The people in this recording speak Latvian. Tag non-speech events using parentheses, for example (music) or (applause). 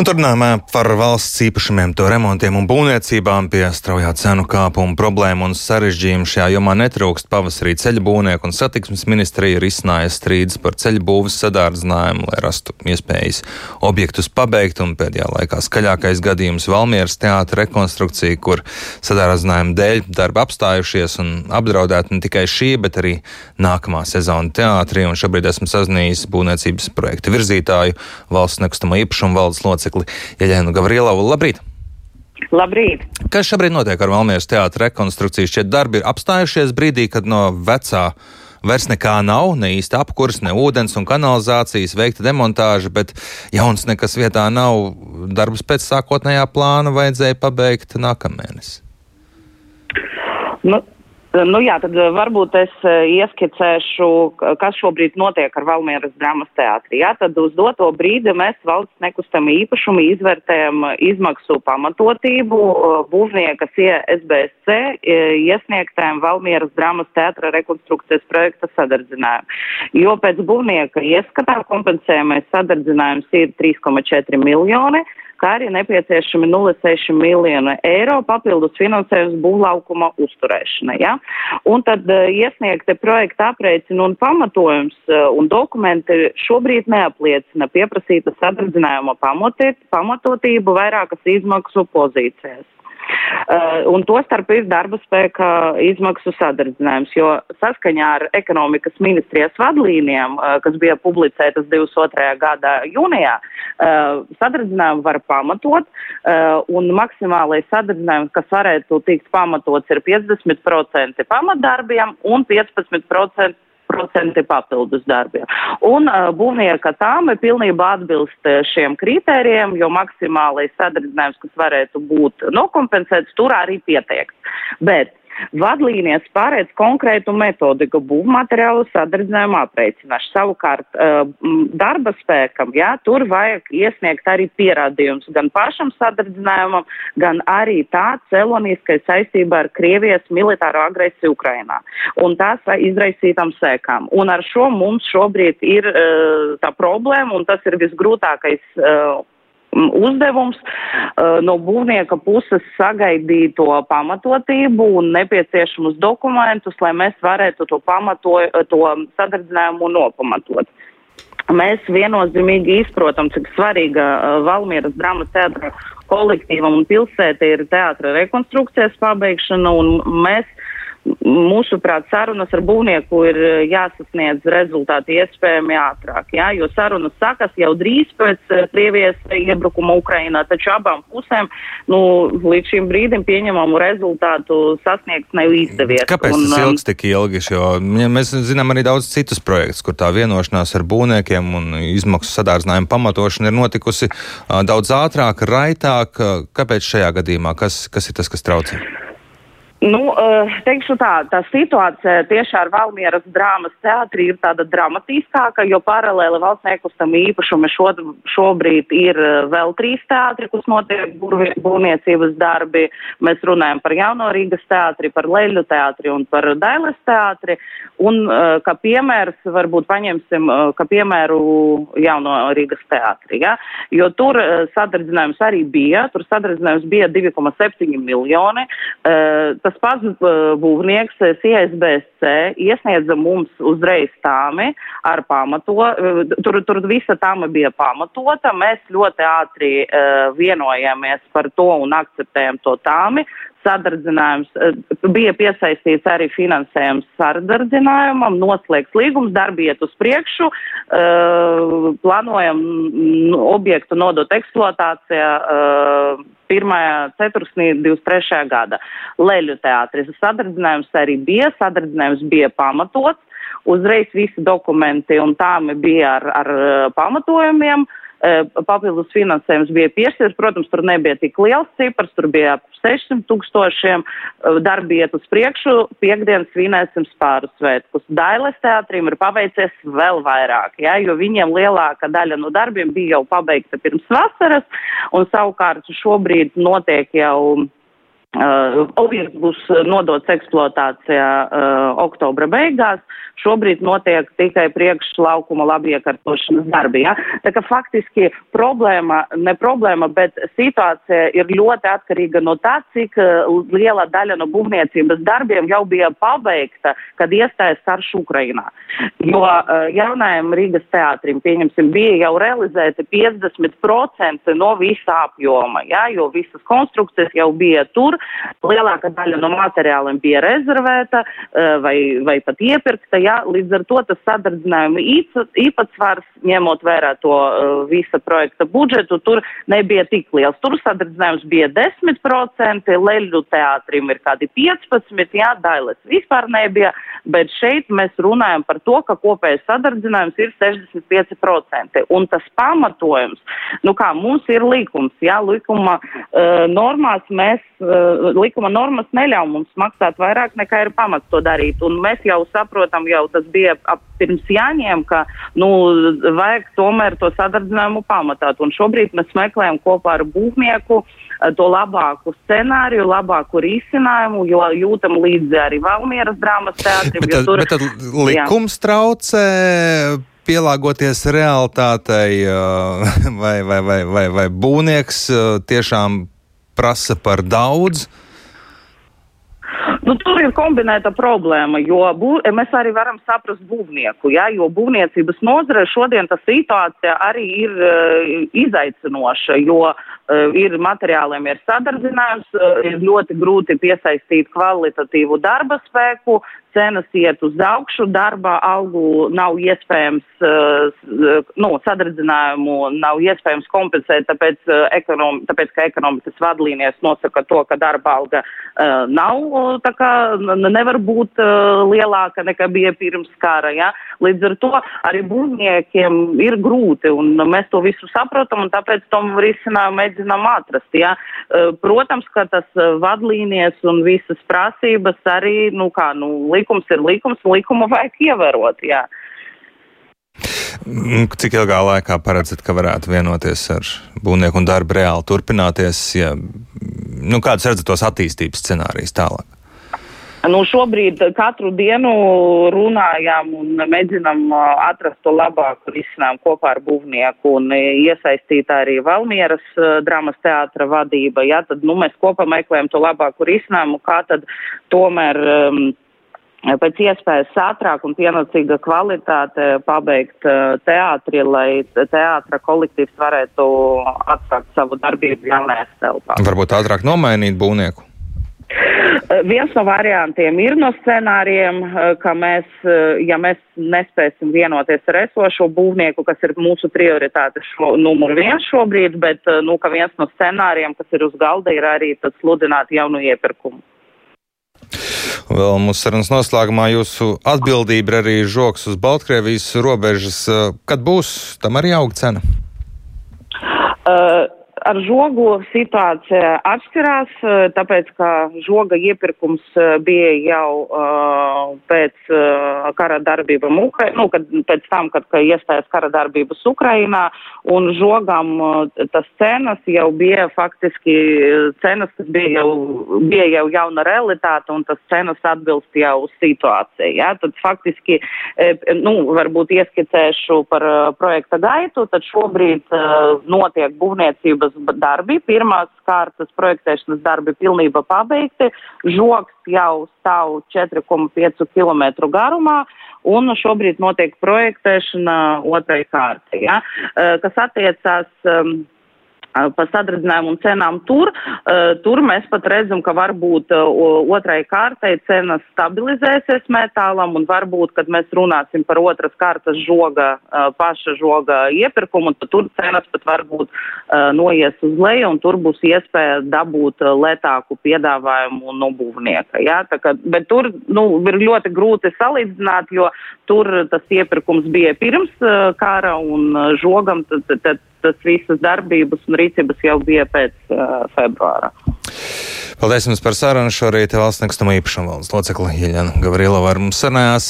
Un turpinājumā par valsts īpašumiem, to remontiem un būvniecībām pie straujā cenu kāpuma problēmu un sarežģījumu šajā jomā netrūkst. Pavasarī ceļu būvnieku un satiksmes ministrija risināja strīdus par ceļu būvas sadārdzinājumu, lai rastu iespējas objektus pabeigt, un pēdējā laikā skaļākais gadījums Valmieras teātra rekonstrukcija, kur sadārdzinājuma dēļ darba apstājušies un apdraudēta ne tikai šī, bet arī nākamā sezona teātrī, un šobrīd esmu sazinājies būvniecības projekta virzītāju valsts nekustamo īpašumu valdes locekli locekli Jeļēnu Gavrilovu. Labrīt! Labrīt! Kas šobrīd notiek ar Valmieras teātra rekonstrukciju? Šie darbi ir apstājušies brīdī, kad no vecā vairs nekā nav, ne īsti apkurs, ne ūdens un kanalizācijas, veikta demontāža, bet jauns nekas vietā nav. Darbus pēc sākotnējā plāna vajadzēja pabeigt nākamēnes. Nu, Nu jā, tad eh, varbūt es eh, ieskicēšu, kas šobrīd notiek ar Valmieras drāmas teātri. Jā, tad uz doto brīdi mēs valsts nekustamī īpašumu izvērtējam izmaksu pamatotību būvniekas SBSC iesniegtēm Valmieras drāmas teātra rekonstrukcijas projekta sadardzinājumu. Jo pēc būvnieka ieskatā kompensējamais sadarzinājums ir 3,4 miljoni kā arī nepieciešami 0,6 miljonu eiro papildus finansējums būvlaukuma uzturēšanai. Ja? Un tad uh, iesniegti projekta aprēķini un pamatojums uh, un dokumenti šobrīd neapliecina pieprasīta sadardzinājuma pamatotību vairākas izmaksu pozīcijas. Uh, un to starp ir darba spēka izmaksu sadardzinājums, jo saskaņā ar ekonomikas ministrijas vadlīnijām, uh, kas bija publicētas 22. gada jūnijā, uh, sadarddzinājumu var pamatot, un maksimālais sadardzinājums, kas varētu tikt pamatots, ir 50% pamatdarbiem un 15% procenti papildus darbiem. Un uh, būvnieka tāme pilnībā atbilst šiem kritērijiem, jo maksimālais sadarbinājums, kas varētu būt nokompensēts, tur arī pieteikts. Bet Vadlīnijas paredz konkrētu metodiku būvmateriālu sadardzinājumu aprēķināšanu. Savukārt uh, darba spēkam, jā, tur vajag iesniegt arī pierādījums gan pašam sadardzinājumam, gan arī tā celoniskais saistībā ar Krievijas militāro agresiju Ukrainā un tās izraisītām sēkām. Un ar šo mums šobrīd ir uh, tā problēma, un tas ir visgrūtākais uh, uzdevums uh, no būvnieka puses sagaidīt to pamatotību un nepieciešamus dokumentus, lai mēs varētu to, pamato, to sadardzinājumu nopamatot. Mēs viennozīmīgi izprotam, cik svarīga uh, Valmieras drāmas teātra kolektīvam un pilsēta ir teātra rekonstrukcijas pabeigšana, un mēs mūsuprāt, sarunas ar būvnieku ir eh, jāsasniedz rezultāti iespējami ātrāk, jā, jo sarunas sakas jau drīz pēc eh, Krievijas iebrukuma Ukrainā, taču abām pusēm, nu, līdz šim brīdim pieņemamu rezultātu sasniegt nav izdevies. Kāpēc un, tas um, ilgs tik ilgi, jo mēs zinām arī daudz citus projektus, kur tā vienošanās ar būvniekiem un izmaksu sadārdzinājumu pamatošana ir notikusi daudz ātrāk, raitāk. Kāpēc šajā gadījumā? Kas, kas ir tas, kas traucē? Nu, eh, teikšu tā, tā situācija tieši ar Valmieras drāmas teātri ir tāda dramatiskāka, jo paralēli valsts nekustam īpašumi šo, šobrīd ir eh, vēl trīs teātri, kas notiek būvniecības darbi. Mēs runājam par Jauno Rīgas teātri, par Leļu teātri un par Dailes teātri. Un, eh, kā piemērs, varbūt paņemsim, kā piemēru Jauno Rīgas teātri, ja? jo tur sadardzinājums arī bija, tur sadardzinājums bija 2,7 miljoni. Tas tas pats uh, būvnieks CSBSC iesniedza mums uzreiz tāmi ar pamato, uh, tur, tur visa tāma bija pamatota, mēs ļoti ātri uh, vienojāmies par to un akceptējam to tāmi. Sadardzinājums uh, bija piesaistīts arī finansējums sardardzinājumam, noslēgts līgums, darbi iet uz priekšu, uh, plānojam objektu nodot eksploatācijā. Uh, pirmajā ceturksnī 23. gada. Leļu teātris sadardzinājums arī bija, sadardzinājums bija pamatots, uzreiz visi dokumenti un tāmi bija ar, ar pamatojumiem. Eh, papildus finansējums bija piešķirts. Protams, tur nebija tik liels cipars, tur bija ap 600 tūkstošiem. Eh, darbi iet uz priekšu, piekdien svinēsim spāru svētkus. Dailes teātrim ir paveicies vēl vairāk, ja, jo viņiem lielāka daļa no darbiem bija jau pabeigta pirms vasaras, un savukārt šobrīd notiek jau Uh, objekts būs nodots eksploatācijā uh, oktobra beigās. Šobrīd notiek tikai priekšlaukuma labiekārtošanas darbi. Ja? Tā kā faktiski problēma, ne problēma, bet situācija ir ļoti atkarīga no tā, cik uh, liela daļa no būvniecības darbiem jau bija pabeigta, kad iestājas karš Ukrainā. Jo uh, jaunajam Rīgas teātrim, pieņemsim, bija jau realizēti 50% no visa apjoma, ja? jo visas konstrukcijas jau bija tur lielākā daļa no materiāliem bija rezervēta eh, vai, vai pat iepirkta. Jā, līdz ar to tas sadarbinājuma īpatsvars, ņemot vērā to uh, visa projekta budžetu, tur nebija tik liels. Tur sadarbinājums bija 10%, Leļu teātrim ir kādi 15%, jā, Dailes vispār nebija, bet šeit mēs runājam par to, ka kopējais sadarbinājums ir 65%. Un tas pamatojums, nu kā mums ir likums, jā, likuma uh, normās mēs uh, likuma normas neļauj mums maksāt vairāk nekā ir pamats to darīt. Un mēs jau saprotam, jau tas bija ap pirms jāņem, ka, nu, vajag tomēr to sadardzinājumu pamatāt. Un šobrīd mēs meklējam kopā ar būvnieku eh, to labāku scenāriju, labāku risinājumu, jo jūtam līdzi arī Valmieras drāmas teātrim. Bet tad, tur, bet tad likums jā. traucē pielāgoties realitātei, eh, (laughs) vai, vai, vai, vai, vai būvnieks eh, tiešām prasa par daudz? Nu, tur ir kombinēta problēma, jo bū, mēs arī varam saprast būvnieku, ja, jo būvniecības nozare šodien tā situācija arī ir uh, izaicinoša, jo uh, ir materiāliem ir sadarbinājums, uh, ir ļoti grūti piesaistīt kvalitatīvu darba spēku, cenas iet uz augšu, darba algu nav iespējams, uh, nu, sadardzinājumu nav iespējams kompensēt, tāpēc, uh, ekonom, tāpēc ka ekonomikas vadlīnijas nosaka to, ka darba alga uh, nav, tā kā nevar būt lielāka nekā bija pirms kara, ja? Līdz ar to arī būvniekiem ir grūti, un mēs to visu saprotam, un tāpēc tom risinājumu mēģinām atrast, ja? Protams, ka tas vadlīnijas un visas prasības arī, nu kā, nu, likums ir likums, likumu vajag ievērot. Jā. Mm, cik ilgā laikā paredzat, ka varētu vienoties ar būvnieku un darbu reāli turpināties? Ja, nu, Kādus redzat tos attīstības scenārijus tālāk? Nu, šobrīd katru dienu runājām un mēģinām atrast to labāko risinājumu kopā ar būvnieku un iesaistīt arī Valmieras dramas teātra vadība. Ja, tad nu, mēs kopā meklējam to labāko risinājumu, kā tad tomēr. Um, pēc iespējas ātrāk un pienācīga kvalitāte pabeigt teātri, lai teātra kolektīvs varētu atsākt savu darbību jaunajās telpās. Varbūt ātrāk nomainīt būvnieku? Viens no variantiem ir no scenārijiem, ka mēs, ja mēs nespēsim vienoties ar esošo būvnieku, kas ir mūsu prioritāte šo, numur viens šobrīd, bet, nu, viens no scenārijiem, kas ir uz galda, ir arī sludināt jaunu iepirkumu. Vēl mūsu sarunas noslēgumā jūsu atbildība ir arī žoks uz Baltkrievijas robežas. Kad būs tam arī aug cena? Uh, ar žogu situācija atšķirās, eh, tāpēc, ka žoga iepirkums eh, bija jau uh, pēc uh, kara darbībām, nu, kad, pēc tam, kad ka iestājas kara darbības Ukrainā, un žogam uh, tas cenas jau bija faktiski cenas, kas bija jau, bija jau jauna realitāte, un tas cenas atbilst jau situācijai. Ja? Tad faktiski, nu, varbūt ieskicēšu par projekta gaitu, tad šobrīd notiek būvniecības darbi, pirmās kārtas projektēšanas darbi pilnībā pabeigti, žoks jau stāv 4,5 km garumā, un šobrīd notiek projektēšana otrai kārtai. Ja? Kas attiecās um, pa sadradzinājumu un cenām tur. Tur mēs pat redzam, ka varbūt otrai kārtai cenas stabilizēsies metālam un varbūt, kad mēs runāsim par otras kārtas žoga, paša žoga iepirkumu, tad tur cenas pat varbūt noies uz leju un tur būs iespēja dabūt lētāku piedāvājumu no būvnieka. Ja? Kā, bet tur nu, ir ļoti grūti salīdzināt, jo tur tas iepirkums bija pirms kara un žogam tad, tad tas visas darbības un rīcības jau bija pēc uh, februāra. Paldies jums par sarunu. Šorīt valsts nekustamā īpašuma valdes locekla Jeļana Gavrilova ar mums sarunājās.